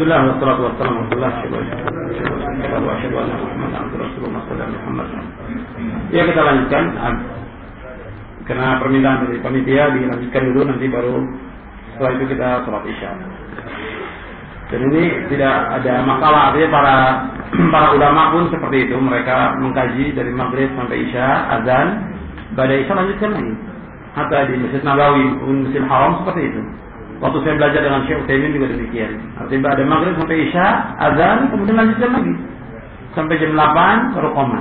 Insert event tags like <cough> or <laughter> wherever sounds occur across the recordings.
Alhamdulillah wassalatu wassalamu ala Rasulullah Ya kita lanjutkan karena permintaan dari panitia dilanjutkan dulu nanti baru setelah itu kita sholat isya. Dan ini tidak ada masalah artinya para <clears throat> para ulama pun seperti itu mereka mengkaji dari maghrib sampai isya azan pada isya lanjutkan lagi. Hatta di Masjid Nabawi, Masjid Haram seperti itu. Waktu saya belajar dengan Syekh Utsaimin juga demikian. Artinya ada maghrib sampai isya, azan, kemudian lanjutkan lagi. Sampai jam 8 baru koma.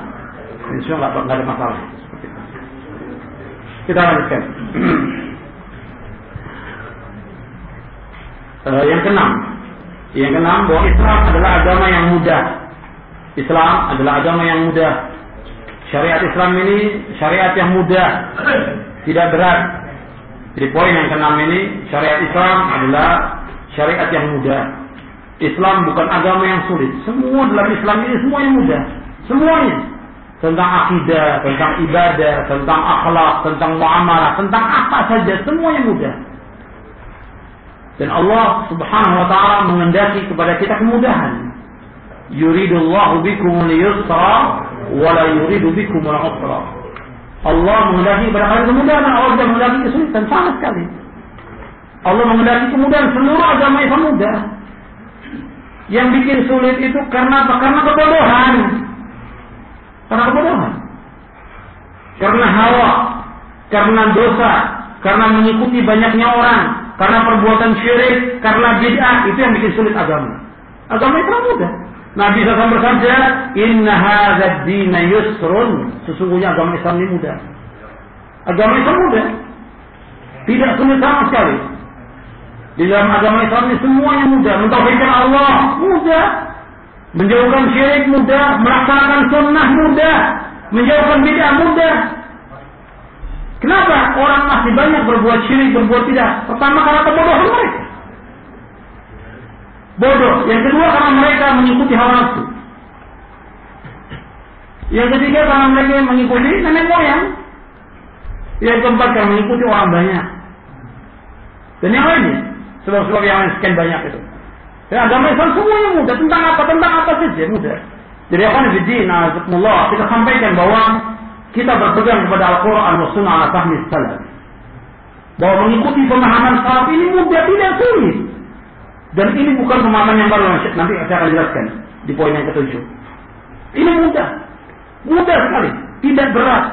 Insya Allah nggak ada masalah. Kita lanjutkan. uh, <clears throat> yang keenam. Yang keenam bahwa Islam adalah agama yang mudah. Islam adalah agama yang mudah. Syariat Islam ini syariat yang mudah, tidak berat. Jadi poin yang keenam ini syariat Islam adalah syariat yang mudah. Islam bukan agama yang sulit. Semua dalam Islam ini semua yang mudah. Semuanya. Tentang akidah, tentang ibadah, tentang akhlak, tentang muamalah, tentang apa saja. Semuanya mudah. Dan Allah subhanahu wa ta'ala mengendaki kepada kita kemudahan. Yuridullahu bikumul yusra wa la yuridu bikumul usra. Allah mengendaki kalian kemudahan, Allah tidak mengendaki kesulitan sama sekali. Allah mengendaki kemudahan seluruh agama Islam mudah. Yang bikin sulit itu karena apa? Karena kebodohan. Karena kebodohan. Karena hawa, karena dosa, karena mengikuti banyaknya orang, karena perbuatan syirik, karena bid'ah, itu yang bikin sulit agama. Agama itu mudah. Nabi SAW bersabda, Inna hadzal dina yusrun. Sesungguhnya agama Islam ini mudah. Agama Islam mudah. Tidak sulit sama sekali. Di dalam agama Islam ini semuanya mudah. Mentauhidkan Allah mudah. Menjauhkan syirik mudah. Melaksanakan sunnah mudah. Menjauhkan bid'ah mudah. Kenapa orang masih banyak berbuat syirik, berbuat tidak? Pertama karena kebodohan mereka. Bodoh. Yang kedua karena mereka mengikuti hawa nafsu. Yang ketiga karena mereka mengikuti nenek moyang. Yang keempat karena mengikuti orang banyak. Dan yang lainnya. Sebab-sebab yang sekian banyak itu. Dan agama Islam semuanya mudah. Tentang apa? Tentang apa saja mudah. Jadi apa nih? Kita sampaikan bahwa kita berpegang kepada Al-Quran dan Sunnah ala fahmi. Bahwa mengikuti pemahaman salaf ini mudah tidak sulit. Dan ini bukan pemahaman yang baru nanti saya akan jelaskan di poin yang ketujuh. Ini mudah, mudah sekali, tidak berat.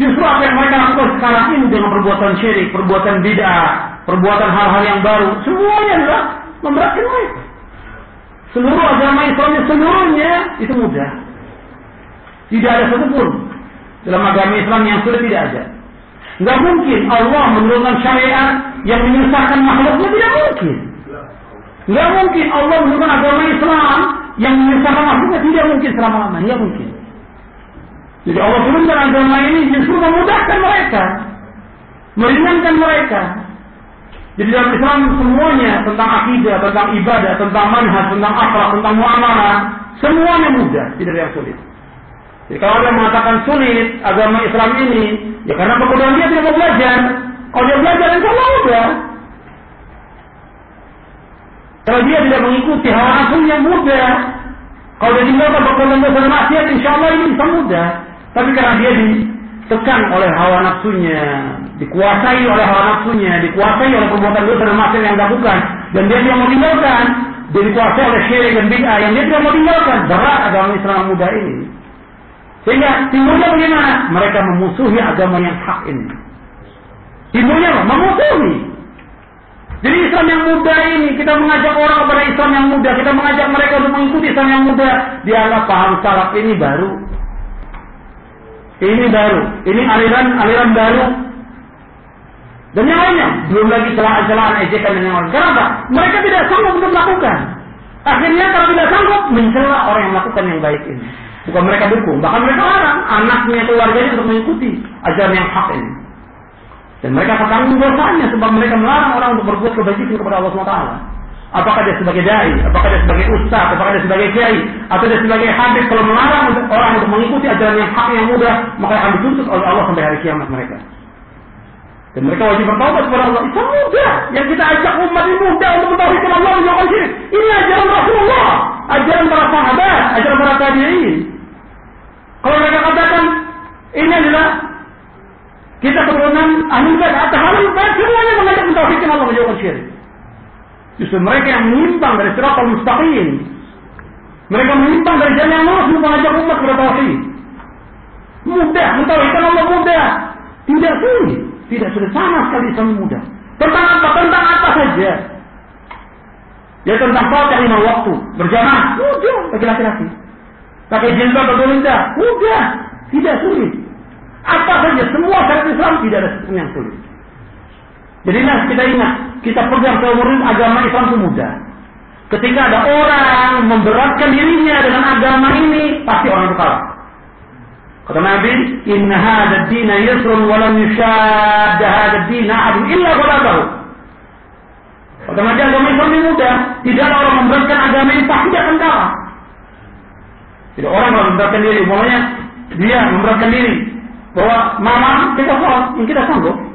Justru apa yang mereka lakukan sekarang ini dengan perbuatan syirik, perbuatan bid'ah, perbuatan hal-hal yang baru, semuanya adalah memberatkan mereka. Seluruh agama Islam seluruhnya itu mudah. Tidak ada satupun dalam agama Islam yang sudah tidak ada. Nggak mungkin Allah menurunkan syariat yang menyusahkan makhluknya tidak mungkin. Nggak mungkin Allah menurunkan agama Islam yang menyusahkan makhluknya tidak mungkin selama-lamanya. Nggak mungkin. Jadi Allah turunkan agama ini justru memudahkan mereka. Meringankan mereka. Jadi dalam Islam semuanya tentang akidah, tentang ibadah, tentang manhaj, tentang akhlak, tentang muamalah, semuanya mudah, tidak ada yang sulit. Jadi kalau dia mengatakan sulit agama Islam ini, ya karena kebodohan dia tidak mau belajar. Kalau dia belajar, insya Allah mudah. Kalau dia tidak mengikuti hawa nafsu yang mudah, kalau dia tinggalkan perbuatan dosa dan maksiat, insya Allah ini bisa mudah. Tapi karena dia ditekan oleh hawa nafsunya, dikuasai oleh hawa nafsunya, dikuasai oleh perbuatan dosa dan maksiat yang dilakukan, dan dia tidak mau tinggalkan, dia dikuasai oleh syirik dan bid'ah yang dia tidak mau tinggalkan, berat agama Islam mudah ini. Sehingga timbulnya bagaimana? Mereka memusuhi agama yang hak ini. Timbulnya? Memusuhi. Jadi Islam yang muda ini, kita mengajak orang kepada Islam yang muda, kita mengajak mereka untuk mengikuti Islam yang muda, dianggap paham salaf ini baru. Ini baru, ini aliran-aliran baru. Dan yang lainnya, belum lagi celaan-celaan, ejekan dan yang lain. Kenapa? Mereka tidak sanggup untuk melakukan. Akhirnya kalau tidak sanggup, mencela orang yang melakukan yang baik ini. Bukan mereka dukung, bahkan mereka larang anaknya, keluarganya untuk mengikuti ajaran yang hak ini. Dan mereka bertanggung dosanya sebab mereka melarang orang untuk berbuat kebajikan kepada Allah SWT. Apakah dia sebagai dai, apakah dia sebagai ustaz, apakah dia sebagai kiai, atau dia sebagai habib kalau melarang orang untuk mengikuti ajaran yang hak yang mudah, maka akan dituntut oleh Allah sampai hari kiamat mereka. Dan mereka wajib bertobat kepada Allah. Itu mudah. Yang kita ajak umat ini mudah untuk mentauhidkan Allah. Ini ajaran Rasulullah, ajaran para sahabat, ajaran para tabi'in. Kalau mereka katakan ini adalah kita bid'ah atau ahli bid'ah semuanya mengajak mentauhidkan Allah menjauhkan syirik. Justru mereka yang menyimpang dari siratal mustaqim. Mereka menyimpang dari jalan yang lurus mengajak umat kepada tauhid. Mudah, mentauhidkan Allah mudah. Tidak sulit. Tidak sudah sama sekali sama mudah. Tentang apa? Tentang apa saja. Ya tentang sholat lima waktu. Berjamaah. Mudah bagi laki-laki. Pakai jilbab atau tidak? Mudah. Tidak sulit. Apa saja. Semua syariat Islam tidak ada yang sulit. Jadi nah, kita ingat. Kita pegang seumur agama Islam itu mudah. Ketika ada orang memberatkan dirinya dengan agama ini, pasti orang itu kalah. Kata Nabi, "Inna hadha ad-din yusrun wa lam yushadda hadha ad-din ahad illa ghalabahu." Kata Nabi, agama Islam ini mudah. Tidaklah orang memberatkan agama ini pasti akan kalah. Tidak orang memberatkan diri, mulanya dia memberatkan diri bahwa mama kita sholat, kita sanggup.